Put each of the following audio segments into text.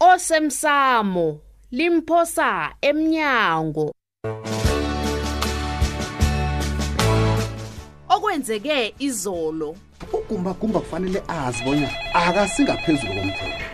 osemsamo limphosa emnyango okwenzeke izolo ugumbagumba kufanele azi bona akasingaphezulu komthetho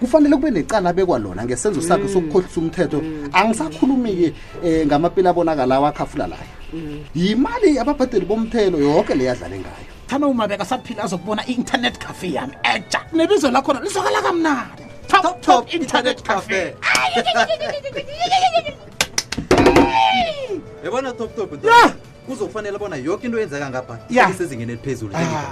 kufanele kube necala abekwa lona ngesenzo sakhe mm. sokukhohlisa umthetho mm. angisakhulumi-ke um eh, ngamapeli abonakalawo akhafula layo mm. yimali ababhadeli bomthelo yoke leyadlale ngayo thana uma bekasaphila azokubona i-internet cafe yami eja nebizo lakhona lizwakala kamnandi top top, top internet cafe yabona top top yeah. kuzofanele bona yoke into yenzeka ngapha yeah. isezingeni eliphezulu ah.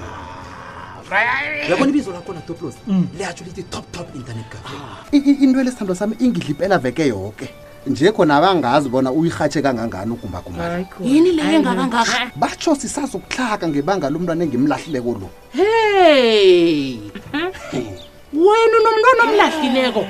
yabona ibizo lakhona toplos mm. liyatsho lithi top top internet cafe ah. into elesithandwa sami ingidlipela veke yoke nje khona abangazi bona uyirhatshe kangangani ugumbagumba yini leyo engakangaka batsho sisazokutlhaga ngebanga lomntwana engimlahlileko lo hey wena unomntwana omlahlileko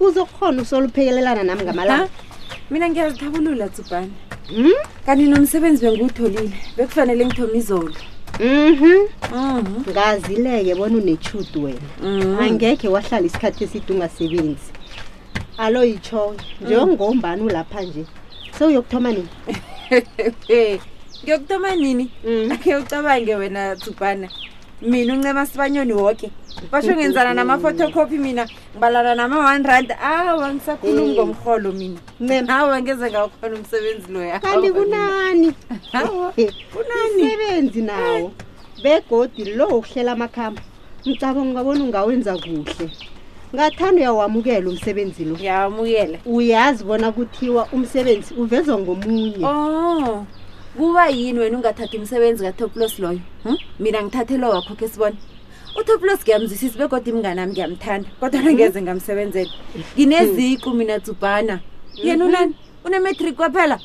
uzokhona usoluphekelelana nami ngamalanga mina ngiyazithabulula tsubhane hmm? kanti nomsebenzi bengiwutholile bekufanele ngithoma izolo mhm. mhm ngazileke bona unetshudu wena mhm. angekhe wahlala isikhathi eside ungasebenzi alo yitsho njengombani mm. ulapha nje sewuyokuthoma nini ngiyokuthoma nini mm. akhe ucabange wena tsubhana mina uncema sibanyoni woke basho ngenzana nama-photocopy mina ngibalara nama one rand awa ngisakhulumi Hey. ngomrholo mina Mem. awa ngeze ngawukhona umsebenzi loya kanti kunani kunanisebenzi nawo begodi lo ukuhlela amakhamba mcabanga ungabona ungawenza kuhle ngathanda uyawamukela umsebenzi lo ngiyawamukela uyazi bona kuthiwa umsebenzi uvezwa ngomunye o kuba yini wena ungathathi umsebenzi katoplos loyo hm? mina ngithathe lo wakho khe sibone utoplos ngiyamzwisisi begodwa imngane ami ngiyamthanda kodwa mhm. nangeze ngamsebenzela ngineziqu mhm. mina tsubhana yena mhm. unani unematric kwaphela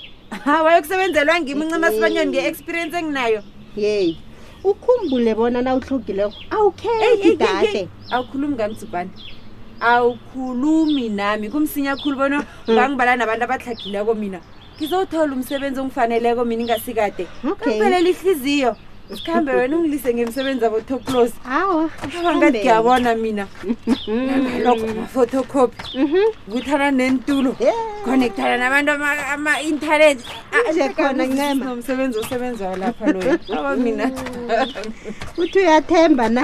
ha wayokusebenzelwa ngimi uncima sibanyoni nge-experience enginayo yeyi ukhumbule bona na uhlogileko awukhethi kahle awukhulumi ngami tsubhana awukhulumi nami kumsinya khulu bona ngangibala nabantu abatlhagileko mina ngizowuthola umsebenzi ongifaneleko mina ingasikade ngiphelela ihliziyo sikhambe wena ungilise ngemsebenzi abotoplos awa abangathi ngiyabona mina lokho amaphotocopy kuthana nentulo connectana nabantu ama-intanethi khona ncemanomsebenzi osebenzayo lapha loyo aba mina uthi uyathemba na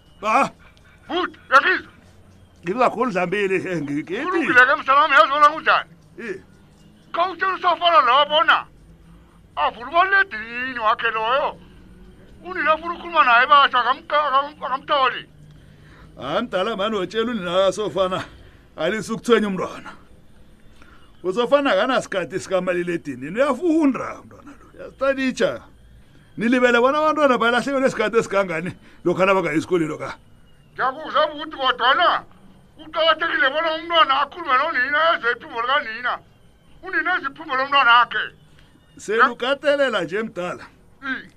ah futhi yakizo ngikungakhulu udlambili ulungile ke msamami yazi bona kunjani khawutshela usafana lowo bona avula umaledinini wakhe loyo unina funa ukukhuluma naye basho akamtholi hayi mdala mani wetshela unina sofana alisa ukuthwenya umntwana uzofana akanasikhathi sikamaliledinini uyafunda mntwana lo uyazitaditsha nilibele bona abantwana balahlekelwe isikhathi esikangani lokha nabakayi esikoleni lokha ngiyakuzwa ukuthi kodwana kuqakathekile bona umntwana akhulume nonina eze iphimbo likanina unina eze iphimbo lomntwana akhe selukatelela nje mdala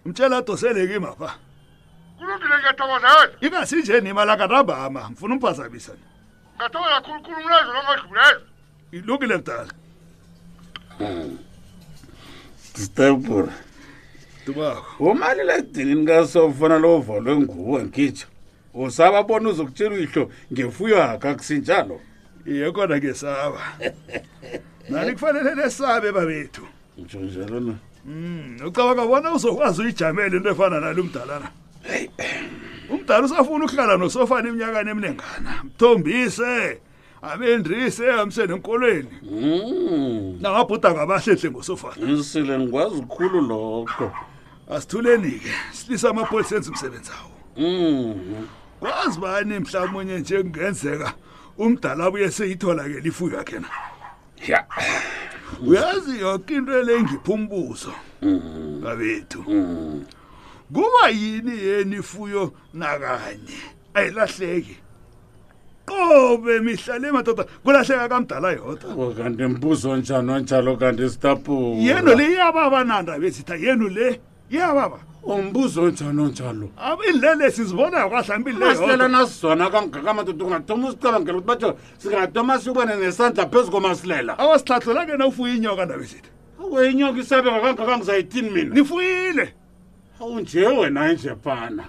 mtshela adoseleki mapha kulungile ngiyathokozela ingasinje nima lakatambama ngifuna umphazamisana ngathokoza khulukhulu umlezo longadlulezo Y lo que le está. Está por. umali ledini ngasofana lovalwe nguwe ngitsho usaba bona uzokutshela uyihlo ngefuyo haka kusinjalo iye kona ke saba nani kufanele lesabe babethu ngitsho njalo na Mm, ucabanga bona uzokwazi uyijamela into efana nalo umdalana umdala usafuna ukuhlala nosofana iminyakana eminengana mthombise abendrise amse nenkolweni Mm. nangabhuda ngabahlehle ngosofana Ngisile ngikwazi ukukhulu lokho. asithuleni-ke silisa amapholisa enza umsebenzi awo Mm. kwazi bani mhlawumunye nje kungenzeka umdala abuye seyitholakele ifuyo yakhe na Ya. uyazi yoke into le ngipha umbuzo babethu kuba yini yeni ifuyo nakanye ayilahleki qobe mihla le madoda kulahleka kamdala yodwa Oh, kanti mbuzo onjani onjalo kanti sitapu yenu le iyababa nanda besitha yenu le iyababa umbuzo onjani onjalo Aba ilele sizibona kwahlambi le masihlela yodwa nasizona kangaka madoda ungathoma usicabangela ukuthi batsho singatoma sibone nesandla phezu komasilela awasihlahlula ke na ufuye inyoka ndabesitha awe inyoka isabeka kangaka ngizayithini mina nifuyile hawu nje wena nje fana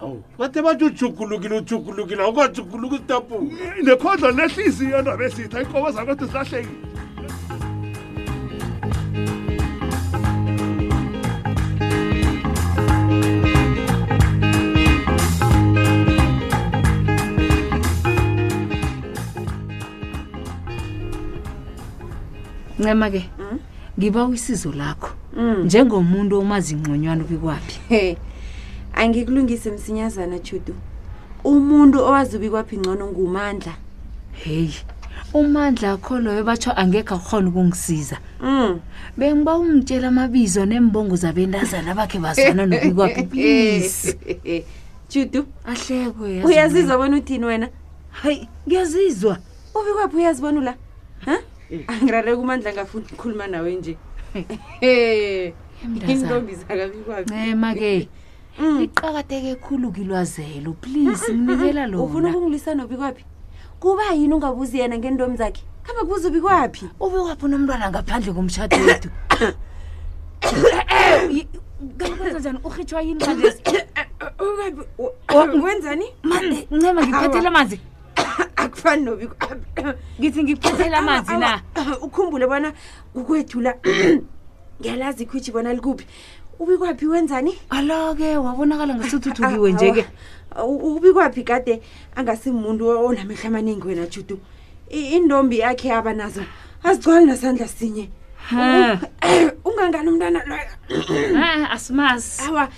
hawu kade bathi ujukulukile ujukulukile awukajuguluka isitapu nekhodlo lehliziyo ndabesitha ikobo zakwethu zilahlekile ncema ke ngiba usizo lakho Mm. njengomuntu omazi ngconywana ubikwaphi he angikulungise msinyazana judu umuntu owazi ubikwaphi ngcono ngumandla heyi umandla akho loyo batsho angekho akhona ukungisiza Mm. bengiba ungitshela amabizo neembongo zabentazana bakhe bazwana nobikwaphi please judu ahleko yazi uyazizwa bona uthini wena mina. hayi ngiyazizwa ubikwaphi uyazibona ula eh. angirare kumandla ngafuni ukukhuluma nawe nje intombi zakabikwabemake eh, mm. liqakateke khulu kilwazelo please mm, mm, mnikela lo ufuna ukungilisa nobikwaphi kuba yini ungabuzi yena ngentombi zakhe khambe kubuza ubikwaphi ubikwaphi unomntwana ngaphandle komshado wethu kanjani urhitshwa yini wenzani ncema ngiphathele amanzi akufani nobi ngithi ngikuphethela amanzi na ukhumbule bona kukwethula ngiyalazi ikhwitshi bona likuphi ubikwaphi wenzani alo-ke wabonakala ngasithuthukiwe nje-ke ubikwaphi kade angasimuntu onamehla amaningi wena judu indombi yakhe aba nazo azigcwali nasandla sinye ungangani umntwana loyo asimazi awa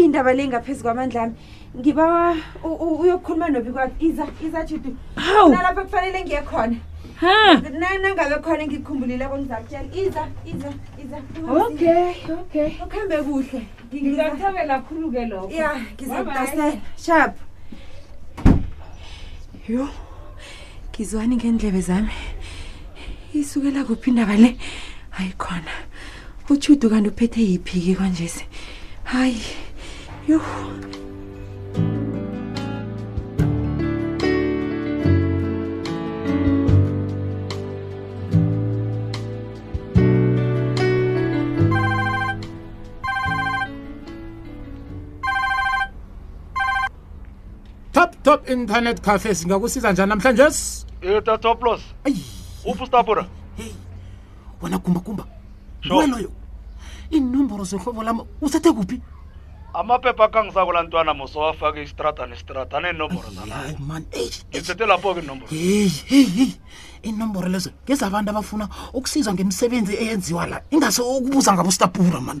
indaba le ngaphezu kwamandla ami ngibawa u- u- uyokhuluma nobikwakho iza iza judu Hawu. nalapha kufanele ngiye khona ha Na- nangabe khona ngikhumbulileko ngizakutshela iza iza iza okay okay ukuhambe kuhle Ngi- ngiza- ngingakuthabela khulu-ke lokho ya Bye-bye. ngizakudasela sharp yho ngizwani ngendlebe zami isukela kuphi indaba le hayi khona utshudu kanti uphethe yiphiki kwanjesi hayi yho top top internet cafe singakusiza njani namhlanje eta top loss uphi ustapura hey wena kumba kumba loyo loyo iinomboro zohlobo lami usethe kuphi amaphepha akangisako la ntwana moso wafake istrata nestrata aneenomboro zangisethe lapho-ke inomboro heyi heyi heyi iinomboro lezo ngezabantu abafuna ukusiza ngemisebenzi eyenziwa la ingase ukubuza ngabostapura mani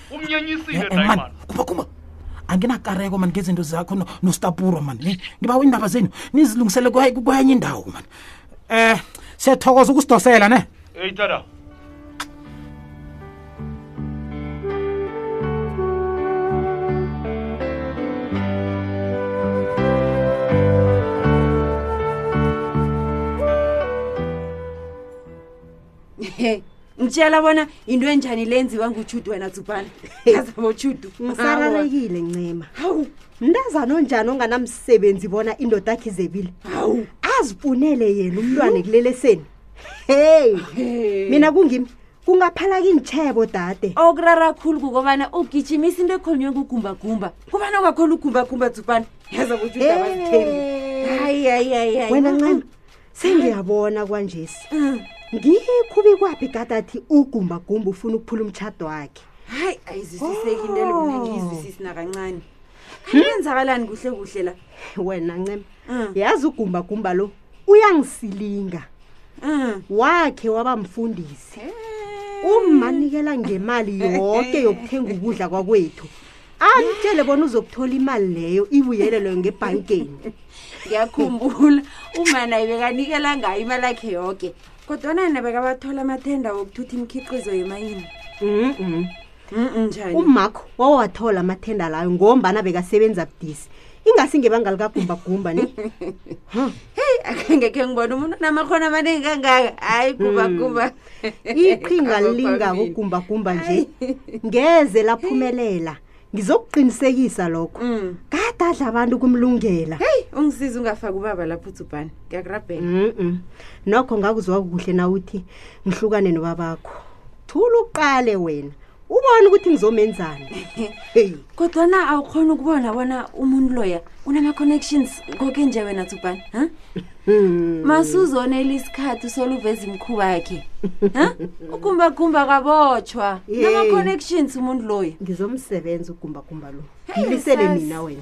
umnyanyisile Eh, eh, naye man mani kuma kuma anginakareko mani ngezinto zakho no- nostapuro mani ne ngibawa iindaba zenu nizilungisele kwaye- kwenye indawo mani um siyathokoza ukusidosela ne eyi tata He, ngitshela bona into enjani le enziwa ngutshudu wena dzubhana azabotshudu ngisararekile ncema hawu mntazana onjani onganamsebenzi bona indoda yakhe izebile hawu azifunele yena umntwana ekuleleseni heyi He. mina kungimi kungaphalaka iintshebo dade okurara khulu kukobana ugijimisa into ekhonywe kugumbagumba kubana ungakhona ugumbagumba dzubhana yazabotshudu abazithembi Hey. hayi hayi hayi hayi wena ncema sengiyabona kwanjesi mm. ngikho ubikwaphi kade athi ugumbagumba ufuna ukuphula umtshado wakhe hayi ayizwisiseki into elikunekiizwisisi oh. nakancane ayenzakalani kuhle kuhle la wena ncem mm. yazi ugumbagumba lo uyangisilinga mm. wakhe waba mfundisi eh. ummanikela ngemali yonke yokuthenga ukudla kwakwethu angitshele bona uzokuthola imali leyo ibuyelelwe ngebhankeni ngiyakhumbula umana ibekanikela ngayo imali akhe yoke kodwana yena bekabathola amathenda wokuthutha imikhiqizo yemayini njani umakho wawathola amathenda layo ngombana bekasebenza budisi ingasi ngebanga likagumbagumba ni heyi akangekhe ngibona umuntu namakhono amaningi kangaka hayi gumbagumba iqhinga Khamba linga phambili. kugumbagumba nje ngeze laphumelela ngizokuqinisekisa lokho Mm. kade adla abantu kumlungela heyi ungisiza ungafaki ubaba lapho udzubhane ngiyakurabhela Mm-mm. nokho ngakuzwa kuhle na uthi ngihlukane nobabakho thula uqale wena ubona ukuthi ngizomenzani heyi kodwa na awukhona ukubona bona umuntu loya unama-connections koke nje wena tsubhani ha hmm. masuzonela isikhathi usoluveza imkhuba yakhe ha ugumbagumba kwabotshwa nama-connections umuntu loya ngizomsebenza ugumbagumba lo ngilisele mina wena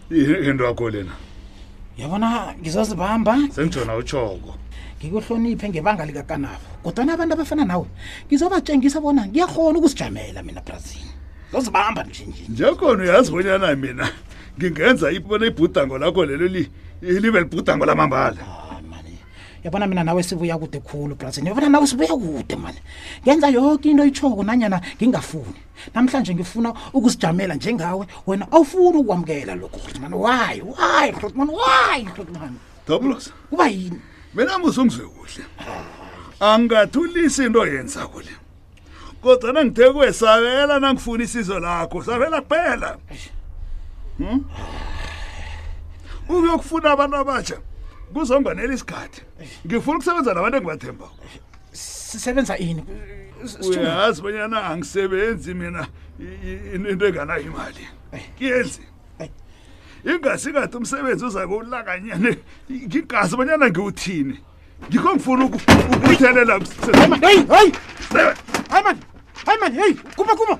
into yakho lena yabona ngizozibamba sengijona utshoko ngikuhloniphe ngebanga likakanabo kodwana abantu abafana nawe ngizobatshengisa bona ngiyakhona ukusijamela mina brazil zozibamba njenje njekhona uyazi bonyana mina ngingenza ibona ibhudango lakho lelo libe libhudango lamambala ah, yabona mina nawe sibuya kude khulu brazil yabona nawe sibuya kude mani ngenza yoke into itshoko nanyana ngingafuni namhlanje ngifuna ukusijamela njengawe wena awufuni ukwamukela lokho rotman why why rotman why rotman doblos kuba yini mina muzungizwe kuhle angathulisi into yenza kule kodwa nangithe kwesabela nangifuna isizo lakho sabela kuphela hmm? ukuyokufuna abantu abatsha kuzongonela isikhathi ngifuna ukusebenza nabantu engibathembako sisebenza ini uyazi bonyana angisebenzi mina i- i- into enganayo imali kiyenzi ingasi kade umsebenzi uza kuwulakanyane ngingasi bonyana ngiwuthini ngikho ngifuna uku- ukuthelela Hey, hey! Hey, man! Hey, man! Hey! Kuma, kuma!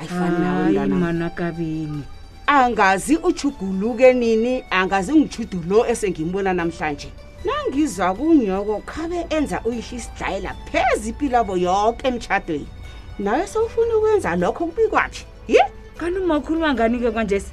ayifani nawe hayi mntwana mana kabini angazi uchuguluke nini angazi ngichudu lo esengimbona namhlanje nangiza kunyoko khabe enza uyihla isidlayela pheza ipilabo yoke emtshadweni nawe sewufuna ukwenza lokho kubikwaphi ye kanti umakhulu wangani-ke kwanjesi